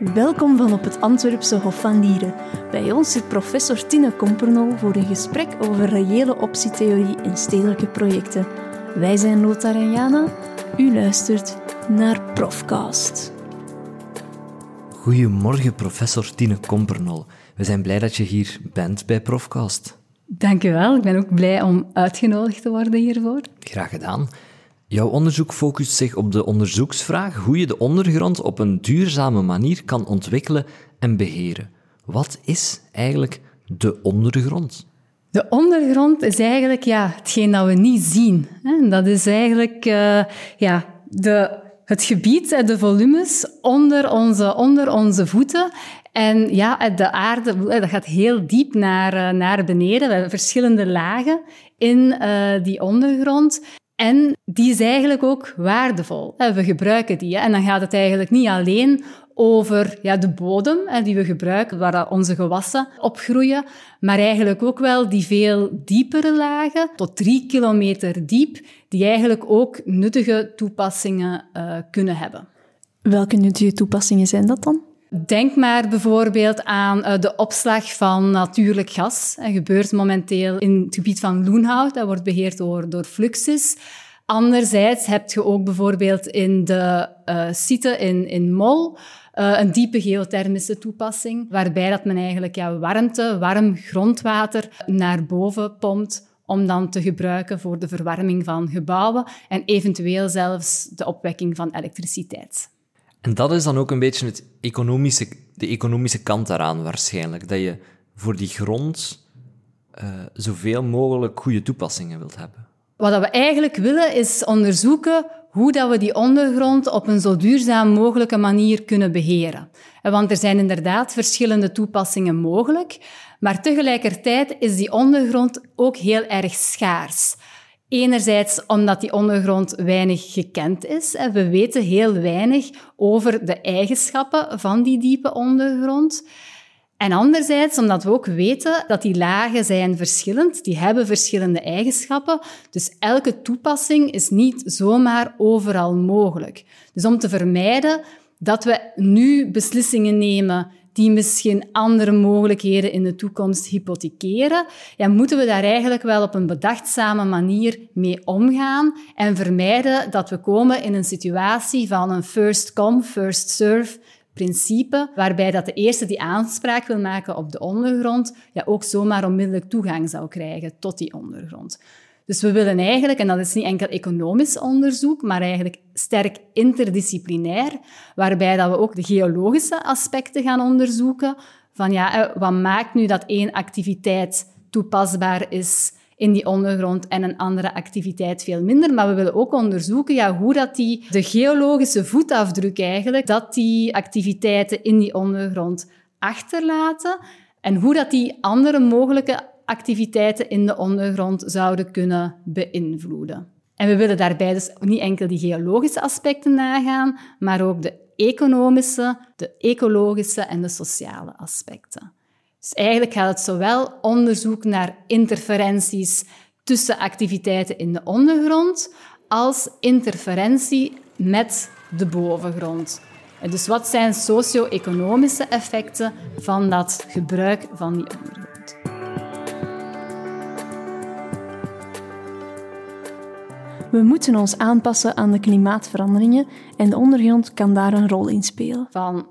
Welkom van op het Antwerpse Hof van Lieren. Bij ons zit professor Tine Kompernol voor een gesprek over reële optietheorie in stedelijke projecten. Wij zijn Lothar en Jana. U luistert naar Profcast. Goedemorgen, professor Tine Kompernol. We zijn blij dat je hier bent bij Profcast. Dank je wel. Ik ben ook blij om uitgenodigd te worden hiervoor. Graag gedaan. Jouw onderzoek focust zich op de onderzoeksvraag hoe je de ondergrond op een duurzame manier kan ontwikkelen en beheren. Wat is eigenlijk de ondergrond? De ondergrond is eigenlijk ja, hetgeen dat we niet zien. Dat is eigenlijk uh, ja, de, het gebied, de volumes onder onze, onder onze voeten. En ja, de aarde dat gaat heel diep naar, eh, naar beneden. We hebben verschillende lagen in uh, die ondergrond. En die is eigenlijk ook waardevol. We gebruiken die. En dan gaat het eigenlijk niet alleen over de bodem die we gebruiken, waar onze gewassen op groeien, maar eigenlijk ook wel die veel diepere lagen, tot drie kilometer diep, die eigenlijk ook nuttige toepassingen uh, kunnen hebben. Welke nuttige toepassingen zijn dat dan? Denk maar bijvoorbeeld aan uh, de opslag van natuurlijk gas. Dat gebeurt momenteel in het gebied van Loenhout. Dat wordt beheerd door, door Fluxus. Anderzijds heb je ook bijvoorbeeld in de uh, site in, in Mol uh, een diepe geothermische toepassing, waarbij dat men eigenlijk ja, warmte, warm grondwater naar boven pompt om dan te gebruiken voor de verwarming van gebouwen en eventueel zelfs de opwekking van elektriciteit. En dat is dan ook een beetje het economische, de economische kant daaraan waarschijnlijk. Dat je voor die grond uh, zoveel mogelijk goede toepassingen wilt hebben. Wat we eigenlijk willen is onderzoeken hoe dat we die ondergrond op een zo duurzaam mogelijke manier kunnen beheren. Want er zijn inderdaad verschillende toepassingen mogelijk, maar tegelijkertijd is die ondergrond ook heel erg schaars. Enerzijds omdat die ondergrond weinig gekend is. We weten heel weinig over de eigenschappen van die diepe ondergrond. En anderzijds omdat we ook weten dat die lagen zijn verschillend, die hebben verschillende eigenschappen. Dus elke toepassing is niet zomaar overal mogelijk. Dus om te vermijden dat we nu beslissingen nemen die misschien andere mogelijkheden in de toekomst hypothekeren, ja, moeten we daar eigenlijk wel op een bedachtzame manier mee omgaan en vermijden dat we komen in een situatie van een first come, first serve principe, waarbij dat de eerste die aanspraak wil maken op de ondergrond, ja, ook zomaar onmiddellijk toegang zou krijgen tot die ondergrond. Dus we willen eigenlijk, en dat is niet enkel economisch onderzoek, maar eigenlijk sterk interdisciplinair, waarbij dat we ook de geologische aspecten gaan onderzoeken. Van ja, eh, wat maakt nu dat één activiteit toepasbaar is in die ondergrond en een andere activiteit veel minder. Maar we willen ook onderzoeken ja, hoe dat die, de geologische voetafdruk eigenlijk, dat die activiteiten in die ondergrond achterlaten en hoe dat die andere mogelijke activiteiten in de ondergrond zouden kunnen beïnvloeden. En we willen daarbij dus niet enkel die geologische aspecten nagaan, maar ook de economische, de ecologische en de sociale aspecten. Dus eigenlijk gaat het zowel onderzoek naar interferenties tussen activiteiten in de ondergrond als interferentie met de bovengrond. En dus wat zijn socio-economische effecten van dat gebruik van die ondergrond? We moeten ons aanpassen aan de klimaatveranderingen en de ondergrond kan daar een rol in spelen. Van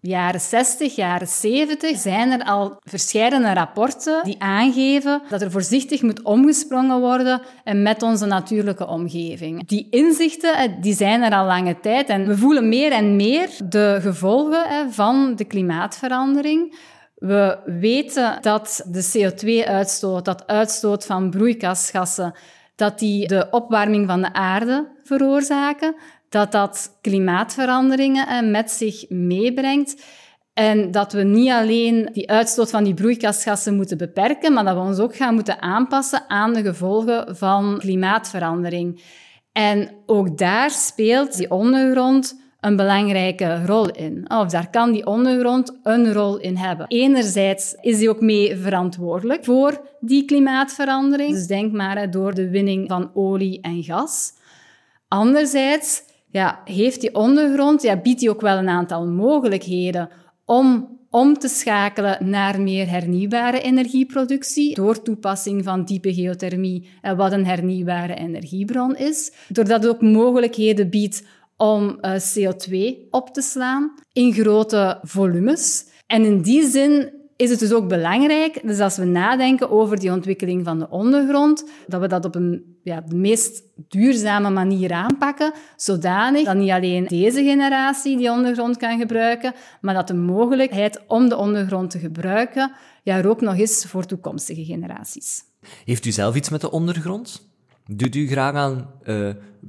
jaren 60, jaren 70 zijn er al verschillende rapporten die aangeven dat er voorzichtig moet omgesprongen worden met onze natuurlijke omgeving. Die inzichten eh, die zijn er al lange tijd en we voelen meer en meer de gevolgen van de klimaatverandering. We weten dat de CO2-uitstoot, dat uitstoot van broeikasgassen, dat die de opwarming van de aarde veroorzaken dat dat klimaatveranderingen eh, met zich meebrengt. En dat we niet alleen die uitstoot van die broeikasgassen moeten beperken, maar dat we ons ook gaan moeten aanpassen aan de gevolgen van klimaatverandering. En ook daar speelt die ondergrond een belangrijke rol in. Of daar kan die ondergrond een rol in hebben. Enerzijds is die ook mee verantwoordelijk voor die klimaatverandering. Dus denk maar door de winning van olie en gas. Anderzijds ja, heeft die ondergrond, ja, biedt die ook wel een aantal mogelijkheden om om te schakelen naar meer hernieuwbare energieproductie door toepassing van diepe geothermie, wat een hernieuwbare energiebron is. Doordat het ook mogelijkheden biedt om eh, CO2 op te slaan in grote volumes. En in die zin is het dus ook belangrijk, dus als we nadenken over die ontwikkeling van de ondergrond, dat we dat op een ja, de meest duurzame manier aanpakken, zodanig dat niet alleen deze generatie die ondergrond kan gebruiken, maar dat de mogelijkheid om de ondergrond te gebruiken ja, er ook nog is voor toekomstige generaties. Heeft u zelf iets met de ondergrond? Doet u graag aan uh,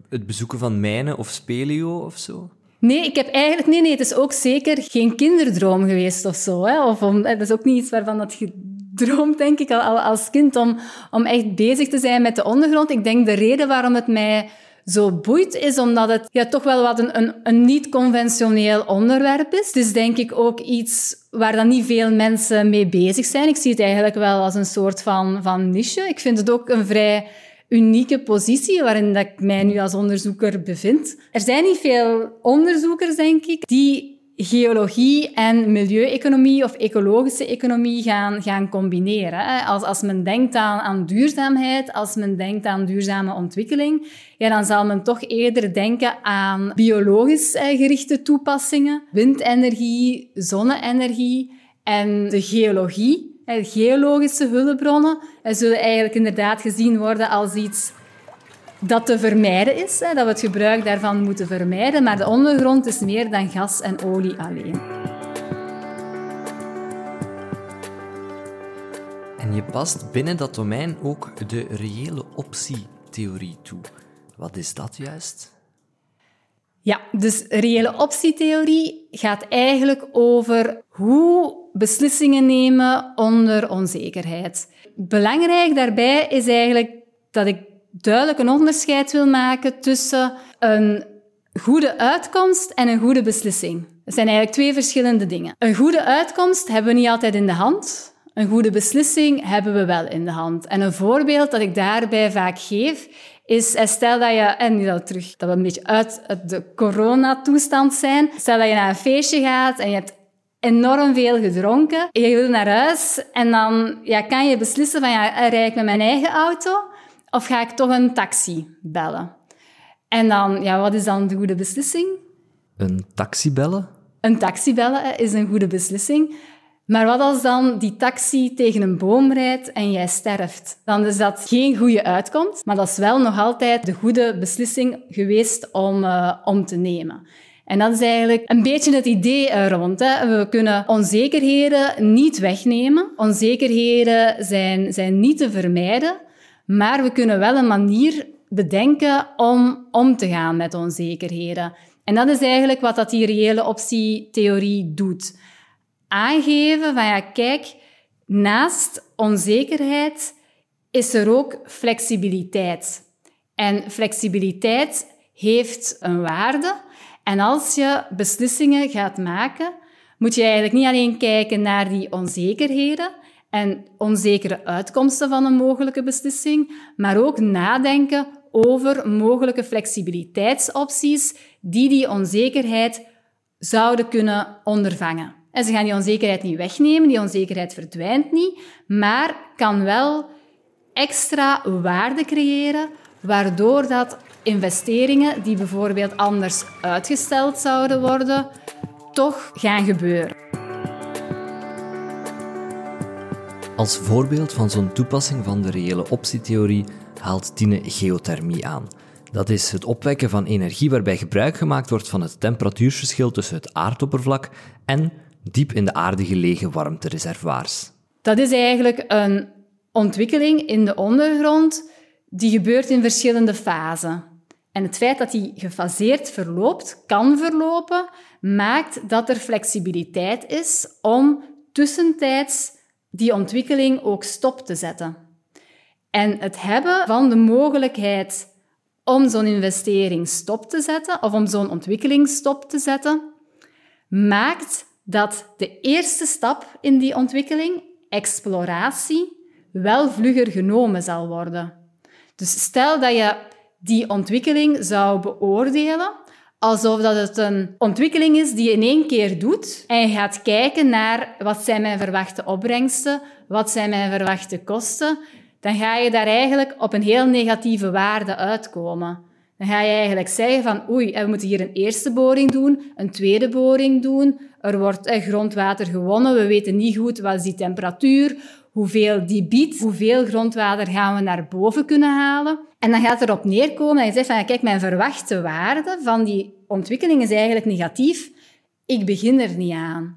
het bezoeken van mijnen of speleo of zo? Nee, ik heb eigenlijk... Nee, nee, het is ook zeker geen kinderdroom geweest of zo. Hè? Of om, het is ook niet iets waarvan dat gedroomd, denk ik, al, als kind, om, om echt bezig te zijn met de ondergrond. Ik denk de reden waarom het mij zo boeit, is omdat het ja, toch wel wat een, een, een niet-conventioneel onderwerp is. Is denk ik ook iets waar dan niet veel mensen mee bezig zijn. Ik zie het eigenlijk wel als een soort van, van niche. Ik vind het ook een vrij unieke positie waarin dat ik mij nu als onderzoeker bevind. Er zijn niet veel onderzoekers, denk ik, die geologie en milieueconomie of ecologische economie gaan, gaan combineren. Als, als men denkt aan, aan duurzaamheid, als men denkt aan duurzame ontwikkeling, ja, dan zal men toch eerder denken aan biologisch gerichte toepassingen, windenergie, zonne-energie en de geologie geologische hulpbronnen zullen eigenlijk inderdaad gezien worden als iets dat te vermijden is, dat we het gebruik daarvan moeten vermijden. Maar de ondergrond is meer dan gas en olie alleen. En je past binnen dat domein ook de reële optietheorie toe. Wat is dat juist? Ja, dus reële optietheorie gaat eigenlijk over hoe beslissingen nemen onder onzekerheid. Belangrijk daarbij is eigenlijk dat ik duidelijk een onderscheid wil maken tussen een goede uitkomst en een goede beslissing. Dat zijn eigenlijk twee verschillende dingen. Een goede uitkomst hebben we niet altijd in de hand. Een goede beslissing hebben we wel in de hand. En een voorbeeld dat ik daarbij vaak geef, is, eh, stel dat je, en nu dat terug, dat we een beetje uit de coronatoestand zijn, stel dat je naar een feestje gaat en je hebt enorm veel gedronken. Je wil naar huis en dan ja, kan je beslissen van ja, rij ik met mijn eigen auto of ga ik toch een taxi bellen? En dan, ja, wat is dan de goede beslissing? Een taxi bellen? Een taxi bellen is een goede beslissing. Maar wat als dan die taxi tegen een boom rijdt en jij sterft? Dan is dat geen goede uitkomst, maar dat is wel nog altijd de goede beslissing geweest om, uh, om te nemen. En dat is eigenlijk een beetje het idee er rond. Hè. We kunnen onzekerheden niet wegnemen. Onzekerheden zijn, zijn niet te vermijden. Maar we kunnen wel een manier bedenken om om te gaan met onzekerheden. En dat is eigenlijk wat dat die reële optietheorie doet. Aangeven van ja, kijk, naast onzekerheid is er ook flexibiliteit. En flexibiliteit heeft een waarde. En als je beslissingen gaat maken, moet je eigenlijk niet alleen kijken naar die onzekerheden en onzekere uitkomsten van een mogelijke beslissing, maar ook nadenken over mogelijke flexibiliteitsopties die die onzekerheid zouden kunnen ondervangen. En ze gaan die onzekerheid niet wegnemen, die onzekerheid verdwijnt niet, maar kan wel extra waarde creëren, waardoor dat investeringen die bijvoorbeeld anders uitgesteld zouden worden, toch gaan gebeuren. Als voorbeeld van zo'n toepassing van de reële optietheorie haalt Tine geothermie aan. Dat is het opwekken van energie waarbij gebruik gemaakt wordt van het temperatuurverschil tussen het aardoppervlak en diep in de aarde gelegen warmtereservoirs. Dat is eigenlijk een ontwikkeling in de ondergrond die gebeurt in verschillende fasen. En het feit dat die gefaseerd verloopt, kan verlopen, maakt dat er flexibiliteit is om tussentijds die ontwikkeling ook stop te zetten. En het hebben van de mogelijkheid om zo'n investering stop te zetten of om zo'n ontwikkeling stop te zetten, maakt dat de eerste stap in die ontwikkeling, exploratie, wel vlugger genomen zal worden. Dus stel dat je die ontwikkeling zou beoordelen alsof dat het een ontwikkeling is die je in één keer doet. En je gaat kijken naar wat zijn mijn verwachte opbrengsten, wat zijn mijn verwachte kosten. Dan ga je daar eigenlijk op een heel negatieve waarde uitkomen. Dan ga je eigenlijk zeggen van oei, we moeten hier een eerste boring doen, een tweede boring doen. Er wordt grondwater gewonnen, we weten niet goed wat is die temperatuur, hoeveel die biedt, hoeveel grondwater gaan we naar boven kunnen halen. En dan gaat erop neerkomen dat je zegt van, kijk, mijn verwachte waarde van die ontwikkeling is eigenlijk negatief. Ik begin er niet aan.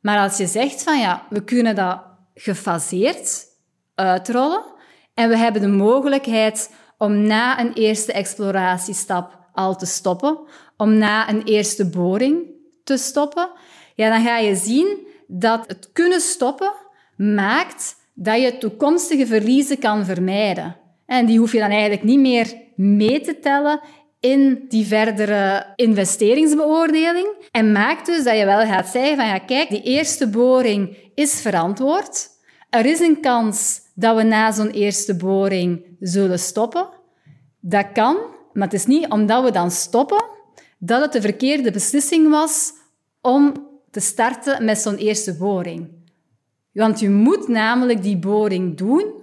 Maar als je zegt van, ja, we kunnen dat gefaseerd uitrollen en we hebben de mogelijkheid om na een eerste exploratiestap al te stoppen, om na een eerste boring te stoppen, ja, dan ga je zien dat het kunnen stoppen maakt dat je toekomstige verliezen kan vermijden. En die hoef je dan eigenlijk niet meer mee te tellen in die verdere investeringsbeoordeling. En maakt dus dat je wel gaat zeggen van ja, kijk, die eerste boring is verantwoord. Er is een kans dat we na zo'n eerste boring zullen stoppen. Dat kan, maar het is niet omdat we dan stoppen dat het de verkeerde beslissing was om te starten met zo'n eerste boring. Want je moet namelijk die boring doen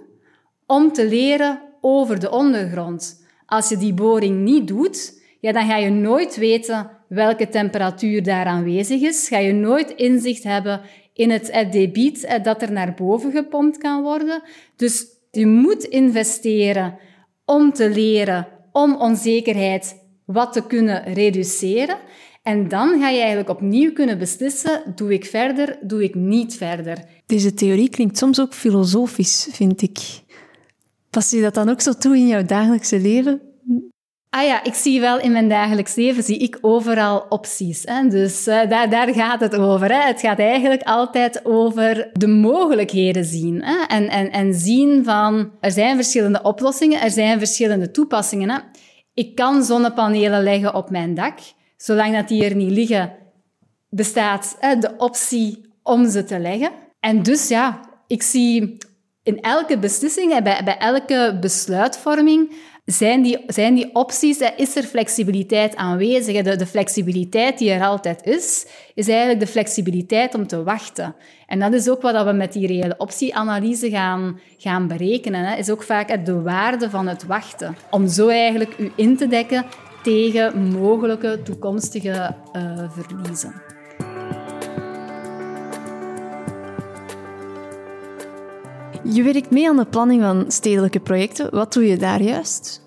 om te leren over de ondergrond. Als je die boring niet doet, ja, dan ga je nooit weten welke temperatuur daar aanwezig is. Ga je nooit inzicht hebben in het debiet dat er naar boven gepompt kan worden. Dus je moet investeren om te leren, om onzekerheid wat te kunnen reduceren. En dan ga je eigenlijk opnieuw kunnen beslissen, doe ik verder, doe ik niet verder. Deze theorie klinkt soms ook filosofisch, vind ik. Pas je dat dan ook zo toe in jouw dagelijkse leven? Ah ja, ik zie wel in mijn dagelijks leven zie ik overal opties. Hè? Dus uh, daar, daar gaat het over. Hè? Het gaat eigenlijk altijd over de mogelijkheden zien. Hè? En, en, en zien van, er zijn verschillende oplossingen, er zijn verschillende toepassingen. Hè? Ik kan zonnepanelen leggen op mijn dak. Zolang dat die er niet liggen, bestaat hè, de optie om ze te leggen. En dus ja, ik zie in elke beslissing, bij, bij elke besluitvorming, zijn die, zijn die opties, is er flexibiliteit aanwezig. De, de flexibiliteit die er altijd is, is eigenlijk de flexibiliteit om te wachten. En dat is ook wat we met die reële optieanalyse gaan, gaan berekenen. Hè. Is ook vaak de waarde van het wachten. Om zo eigenlijk u in te dekken tegen mogelijke toekomstige uh, verliezen. Je werkt mee aan de planning van stedelijke projecten. Wat doe je daar juist?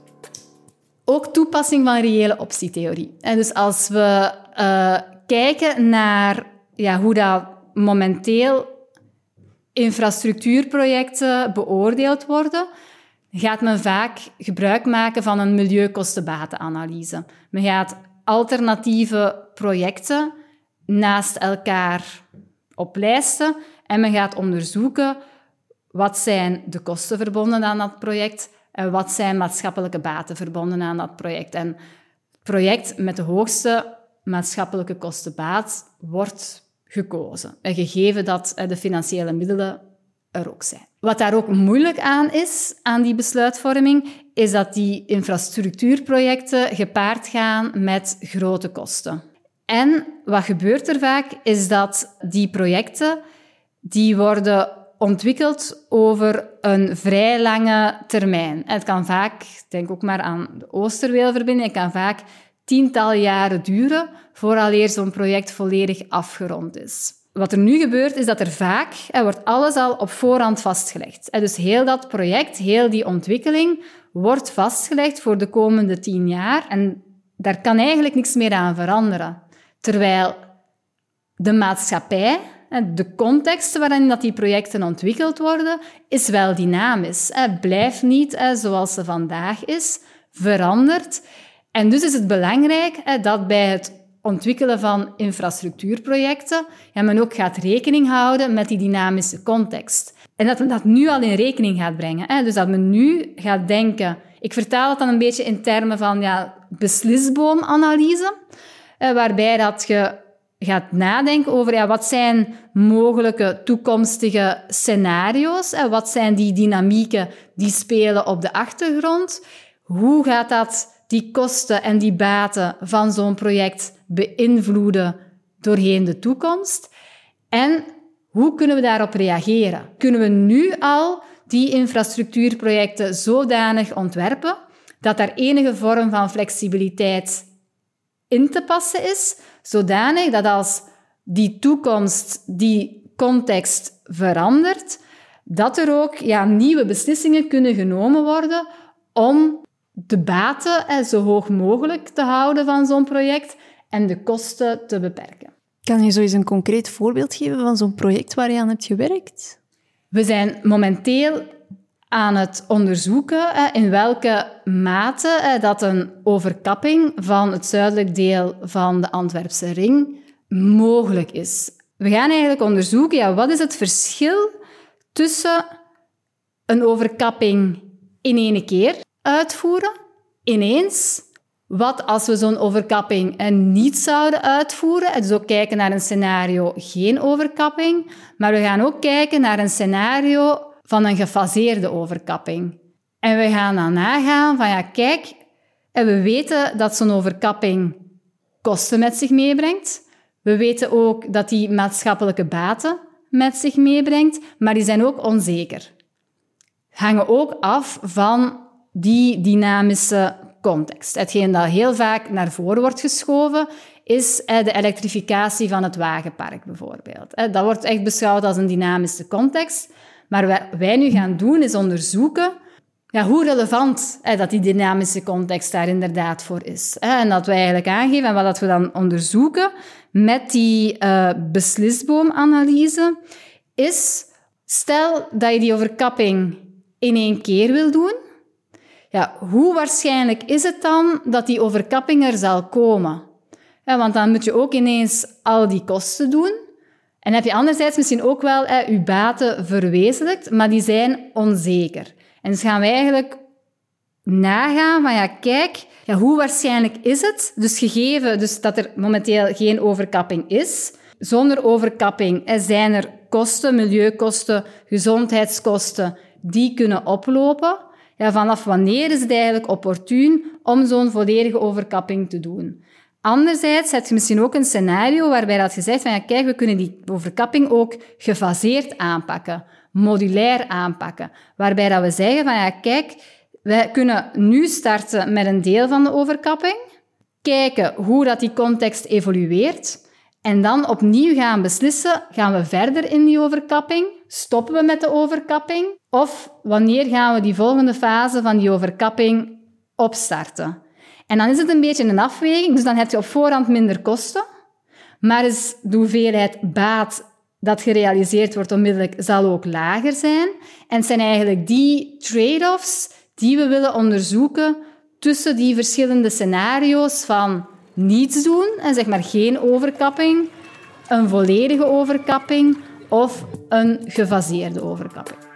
Ook toepassing van reële optietheorie. En dus als we uh, kijken naar ja, hoe dat momenteel infrastructuurprojecten beoordeeld worden, gaat men vaak gebruik maken van een milieukostenbatenanalyse. Men gaat alternatieve projecten naast elkaar oplijsten en men gaat onderzoeken wat zijn de kosten verbonden aan dat project en wat zijn maatschappelijke baten verbonden aan dat project. En het project met de hoogste maatschappelijke kostenbaat wordt gekozen, gegeven dat de financiële middelen ook zijn. Wat daar ook moeilijk aan is, aan die besluitvorming, is dat die infrastructuurprojecten gepaard gaan met grote kosten. En wat gebeurt er vaak, is dat die projecten die worden ontwikkeld over een vrij lange termijn. Het kan vaak, denk ook maar aan de Oosterweelverbinding, het kan vaak tientallen jaren duren vooraleer zo'n project volledig afgerond is. Wat er nu gebeurt, is dat er vaak, er wordt alles al op voorhand vastgelegd. Dus heel dat project, heel die ontwikkeling, wordt vastgelegd voor de komende tien jaar. En daar kan eigenlijk niks meer aan veranderen. Terwijl de maatschappij, de context waarin dat die projecten ontwikkeld worden, is wel dynamisch. Blijft niet zoals ze vandaag is, verandert. En dus is het belangrijk dat bij het ontwikkelen van infrastructuurprojecten ja, men ook gaat rekening houden met die dynamische context. En dat men dat nu al in rekening gaat brengen. Hè? Dus dat men nu gaat denken... Ik vertaal het dan een beetje in termen van ja, beslisboomanalyse, waarbij dat je gaat nadenken over ja, wat zijn mogelijke toekomstige scenario's, wat zijn die dynamieken die spelen op de achtergrond, hoe gaat dat die kosten en die baten van zo'n project beïnvloeden doorheen de toekomst? En hoe kunnen we daarop reageren? Kunnen we nu al die infrastructuurprojecten zodanig ontwerpen dat er enige vorm van flexibiliteit in te passen is, zodanig dat als die toekomst, die context verandert, dat er ook ja, nieuwe beslissingen kunnen genomen worden om de baten zo hoog mogelijk te houden van zo'n project en de kosten te beperken. Kan je zo eens een concreet voorbeeld geven van zo'n project waar je aan hebt gewerkt? We zijn momenteel aan het onderzoeken in welke mate dat een overkapping van het zuidelijk deel van de Antwerpse ring mogelijk is. We gaan eigenlijk onderzoeken, ja, wat is het verschil tussen een overkapping in één keer uitvoeren, ineens, wat als we zo'n overkapping niet zouden uitvoeren? Dus ook kijken naar een scenario geen overkapping. Maar we gaan ook kijken naar een scenario van een gefaseerde overkapping. En we gaan dan nagaan van ja, kijk, en we weten dat zo'n overkapping kosten met zich meebrengt. We weten ook dat die maatschappelijke baten met zich meebrengt, maar die zijn ook onzeker. Hangen ook af van die dynamische context. Hetgeen dat heel vaak naar voren wordt geschoven, is eh, de elektrificatie van het wagenpark bijvoorbeeld. Eh, dat wordt echt beschouwd als een dynamische context. Maar wat wij nu gaan doen, is onderzoeken ja, hoe relevant eh, dat die dynamische context daar inderdaad voor is. En dat wij eigenlijk aangeven, en wat we dan onderzoeken met die beslisboomanalyse, is, stel dat je die overkapping in één keer wil doen, ja, hoe waarschijnlijk is het dan dat die overkapping er zal komen? Ja, want dan moet je ook ineens al die kosten doen. En heb je anderzijds misschien ook wel eh, je baten verwezenlijkt, maar die zijn onzeker. En dus gaan we eigenlijk nagaan van, ja, kijk, ja, hoe waarschijnlijk is het? Dus gegeven dus dat er momenteel geen overkapping is, zonder overkapping zijn er kosten, milieukosten, gezondheidskosten, die kunnen oplopen ja, vanaf wanneer is het eigenlijk opportun om zo'n volledige overkapping te doen? Anderzijds heb je misschien ook een scenario waarbij dat je zegt van ja, kijk, we kunnen die overkapping ook gefaseerd aanpakken, modulair aanpakken. Waarbij dat we zeggen van ja, kijk, wij kunnen nu starten met een deel van de overkapping, kijken hoe dat die context evolueert en dan opnieuw gaan beslissen, gaan we verder in die overkapping? Stoppen we met de overkapping? Of wanneer gaan we die volgende fase van die overkapping opstarten? En dan is het een beetje een afweging, dus dan heb je op voorhand minder kosten, maar is de hoeveelheid baat dat gerealiseerd wordt onmiddellijk zal ook lager zijn. En het zijn eigenlijk die trade-offs die we willen onderzoeken tussen die verschillende scenario's van niets doen en zeg maar geen overkapping, een volledige overkapping of een gefaseerde overkapping.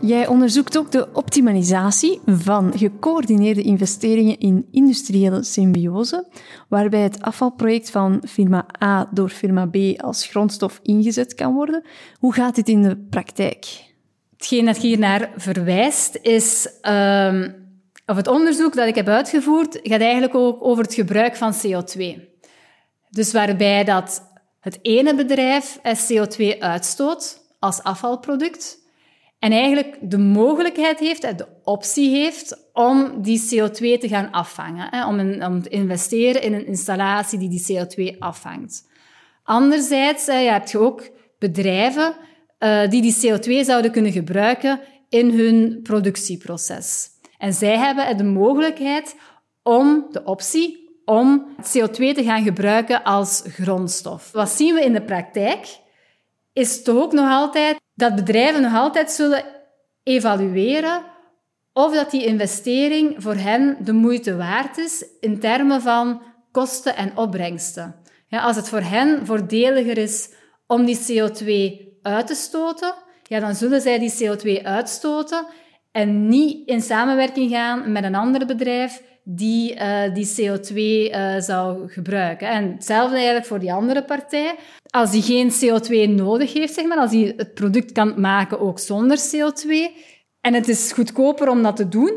Jij onderzoekt ook de optimalisatie van gecoördineerde investeringen in industriële symbiose, waarbij het afvalproject van firma A door firma B als grondstof ingezet kan worden. Hoe gaat dit in de praktijk? Hetgeen dat hier naar verwijst is, um, of het onderzoek dat ik heb uitgevoerd, gaat eigenlijk ook over het gebruik van CO2. Dus waarbij dat het ene bedrijf CO2 uitstoot als afvalproduct en eigenlijk de mogelijkheid heeft, de optie heeft, om die CO2 te gaan afvangen. Om, om te investeren in een installatie die die CO2 afvangt. Anderzijds heb je ook bedrijven uh, die die CO2 zouden kunnen gebruiken in hun productieproces. En zij hebben de mogelijkheid om de optie om CO2 te gaan gebruiken als grondstof. Wat zien we in de praktijk? Is toch ook nog altijd dat bedrijven nog altijd zullen evalueren of dat die investering voor hen de moeite waard is in termen van kosten en opbrengsten. Ja, als het voor hen voordeliger is om die CO2 uit te stoten, ja, dan zullen zij die CO2 uitstoten en niet in samenwerking gaan met een ander bedrijf die uh, die CO2 uh, zou gebruiken. En hetzelfde eigenlijk voor die andere partij. Als die geen CO2 nodig heeft, zeg maar, als die het product kan maken ook zonder CO2, en het is goedkoper om dat te doen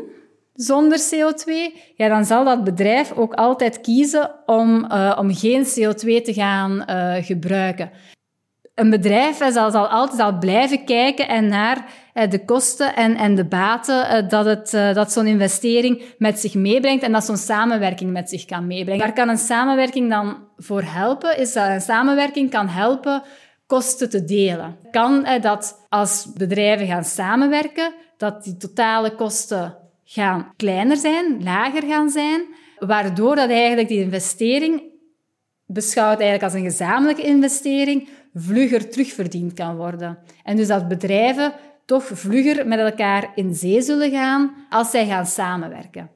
zonder CO2, ja, dan zal dat bedrijf ook altijd kiezen om, uh, om geen CO2 te gaan gebruiken een bedrijf zal, zal altijd al blijven kijken en naar eh, de kosten en, en de baten eh, dat, het, eh, dat zo'n investering met zich meebrengt en dat zo'n samenwerking met zich kan meebrengen. Waar kan een samenwerking dan voor helpen? Is dat een samenwerking kan helpen kosten te delen. Kan dat als bedrijven gaan samenwerken, dat die totale kosten gaan kleiner zijn, lager gaan zijn, waardoor dat eigenlijk die investering beschouwd eigenlijk als een gezamenlijke investering vlugger terugverdiend kan worden. En dus dat bedrijven toch vlugger met elkaar in zee zullen gaan als zij gaan samenwerken.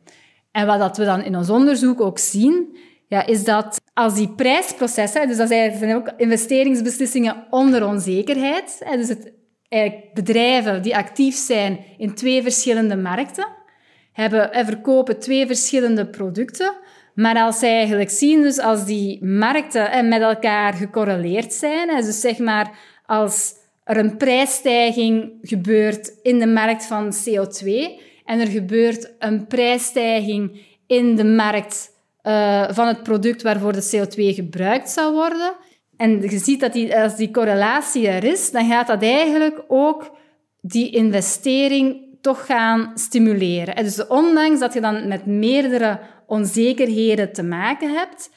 En wat dat we dan in ons onderzoek ook zien, ja, is dat als die prijsprocessen, dus dat zijn ook investeringsbeslissingen onder onzekerheid, dus het, bedrijven die actief zijn in twee verschillende markten, hebben, verkopen twee verschillende producten, maar als zij eigenlijk zien, dus als die markten met elkaar gecorreleerd zijn, dus zeg maar als er een prijsstijging gebeurt in de markt van CO2 en er gebeurt een prijsstijging in de markt uh, van het product waarvoor de CO2 gebruikt zou worden, en je ziet dat die, als die correlatie er is, dan gaat dat eigenlijk ook die investering toch gaan stimuleren. En dus ondanks dat je dan met meerdere onzekerheden te maken hebt,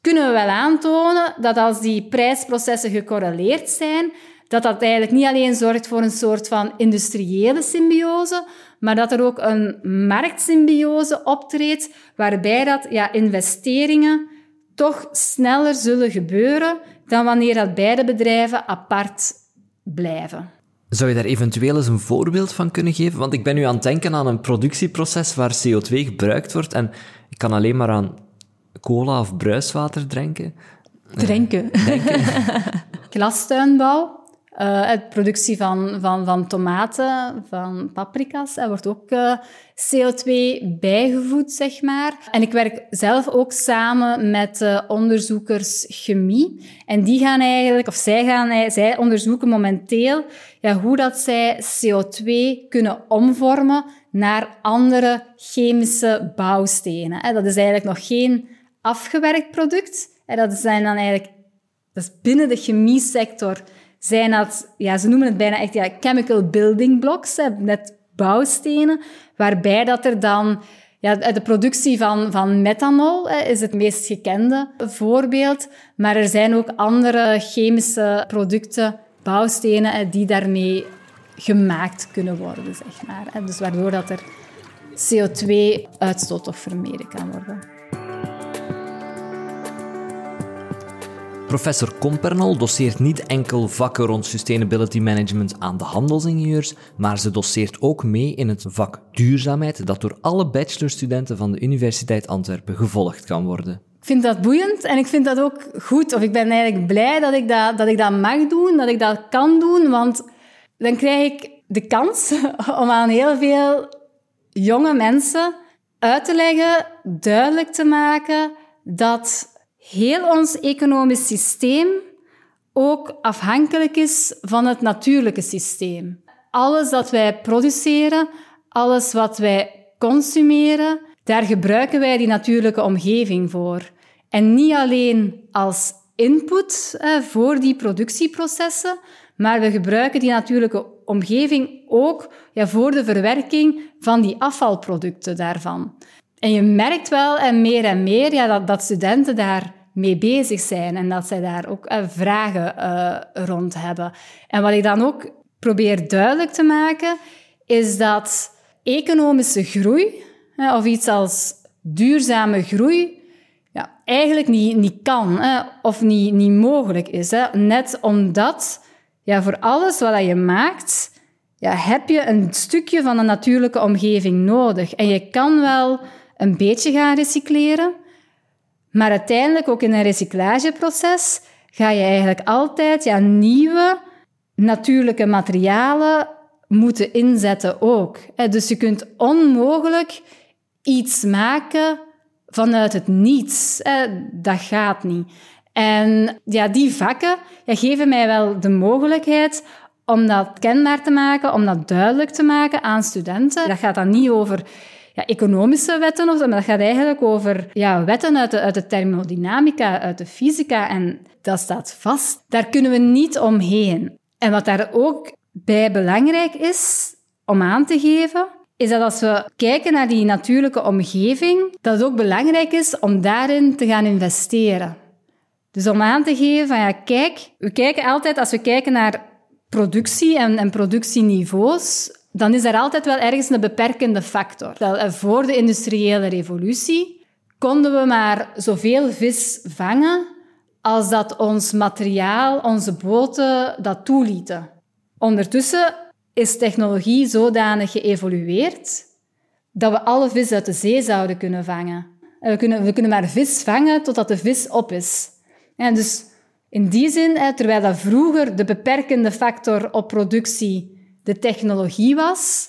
kunnen we wel aantonen dat als die prijsprocessen gecorreleerd zijn, dat dat eigenlijk niet alleen zorgt voor een soort van industriële symbiose, maar dat er ook een marktsymbiose optreedt, waarbij dat ja, investeringen toch sneller zullen gebeuren dan wanneer dat beide bedrijven apart blijven. Zou je daar eventueel eens een voorbeeld van kunnen geven? Want ik ben nu aan het denken aan een productieproces waar CO2 gebruikt wordt en ik kan alleen maar aan cola of bruiswater drinken. Drinken. Uh, drinken. Glastuinbouw. Uh, de productie van, van, van tomaten, van paprika's, er wordt ook uh, CO2 bijgevoed, zeg maar. En ik werk zelf ook samen met uh, onderzoekers chemie. En die gaan eigenlijk, of zij, gaan, zij onderzoeken momenteel ja, hoe dat zij CO2 kunnen omvormen naar andere chemische bouwstenen. Dat is eigenlijk nog geen afgewerkt product. Dat zijn dan eigenlijk, dat is binnen de chemie sector zijn dat, ja, ze noemen het bijna echt ja, chemical building blocks, net bouwstenen, waarbij dat er dan ja, de productie van, van methanol is het meest gekende voorbeeld, maar er zijn ook andere chemische producten, bouwstenen, die daarmee gemaakt kunnen worden, zeg maar. Dus waardoor dat er CO2-uitstoot toch vermeden kan worden. Professor Compernol doseert niet enkel vakken rond sustainability management aan de handelsingenieurs, maar ze doseert ook mee in het vak duurzaamheid dat door alle bachelorstudenten van de Universiteit Antwerpen gevolgd kan worden. Ik vind dat boeiend en ik vind dat ook goed. Of ik ben eigenlijk blij dat ik dat, dat ik dat mag doen, dat ik dat kan doen, want dan krijg ik de kans om aan heel veel jonge mensen uit te leggen, duidelijk te maken dat heel ons economisch systeem ook afhankelijk is van het natuurlijke systeem. Alles dat wij produceren, alles wat wij consumeren, daar gebruiken wij die natuurlijke omgeving voor. En niet alleen als input eh, voor die productieprocessen, maar we gebruiken die natuurlijke omgeving ook ja, voor de verwerking van die afvalproducten daarvan. En je merkt wel en meer en meer ja, dat, dat studenten daar mee bezig zijn en dat zij daar ook uh, vragen uh, rond hebben. En wat ik dan ook probeer duidelijk te maken, is dat economische groei, of iets als duurzame groei, ja, eigenlijk niet, niet kan of niet, niet mogelijk is. Hè. Net omdat ja, voor alles wat je maakt, ja, heb je een stukje van de natuurlijke omgeving nodig. En je kan wel een beetje gaan recycleren, maar uiteindelijk ook in een recyclageproces ga je eigenlijk altijd ja, nieuwe natuurlijke materialen moeten inzetten ook. Dus je kunt onmogelijk iets maken vanuit het niets. Dat gaat niet. En ja, die vakken ja, geven mij wel de mogelijkheid om dat kenbaar te maken, om dat duidelijk te maken aan studenten. Dat gaat dan niet over ja, economische wetten of maar dat gaat eigenlijk over ja, wetten uit de, uit de thermodynamica, uit de fysica. En dat staat vast. Daar kunnen we niet omheen. En wat daar ook bij belangrijk is om aan te geven, is dat als we kijken naar die natuurlijke omgeving, dat het ook belangrijk is om daarin te gaan investeren. Dus om aan te geven van ja, kijk, we kijken altijd, als we kijken naar productie en, en productieniveaus, dan is er altijd wel ergens een beperkende factor. Eh, voor de industriële revolutie konden we maar zoveel vis vangen als dat ons materiaal, onze boten, dat toelieten. Ondertussen is technologie zodanig geëvolueerd dat we alle vis uit de zee zouden kunnen vangen. We kunnen, we kunnen maar vis vangen totdat de vis op is. En dus in die zin, terwijl dat vroeger de beperkende factor op productie de technologie was,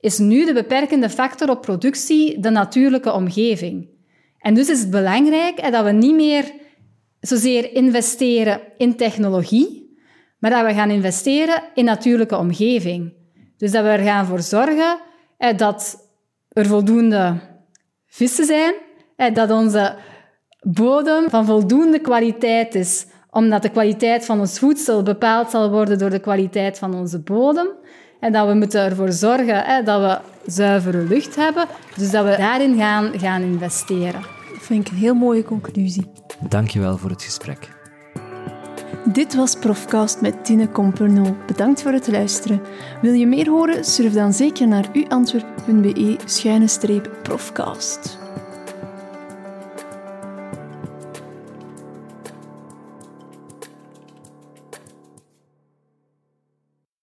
is nu de beperkende factor op productie de natuurlijke omgeving. En dus is het belangrijk dat we niet meer zozeer investeren in technologie, maar dat we gaan investeren in natuurlijke omgeving. Dus dat we er gaan voor zorgen dat er voldoende vissen zijn, dat onze bodem van voldoende kwaliteit is, omdat de kwaliteit van ons voedsel bepaald zal worden door de kwaliteit van onze bodem. En dat we moeten ervoor zorgen hè, dat we zuivere lucht hebben. Dus dat we daarin gaan, gaan investeren. Dat vind ik een heel mooie conclusie. Dankjewel voor het gesprek. Dit was Profcast met Tine Compernol. Bedankt voor het luisteren. Wil je meer horen? Surf dan zeker naar uantwerp.be-profcast.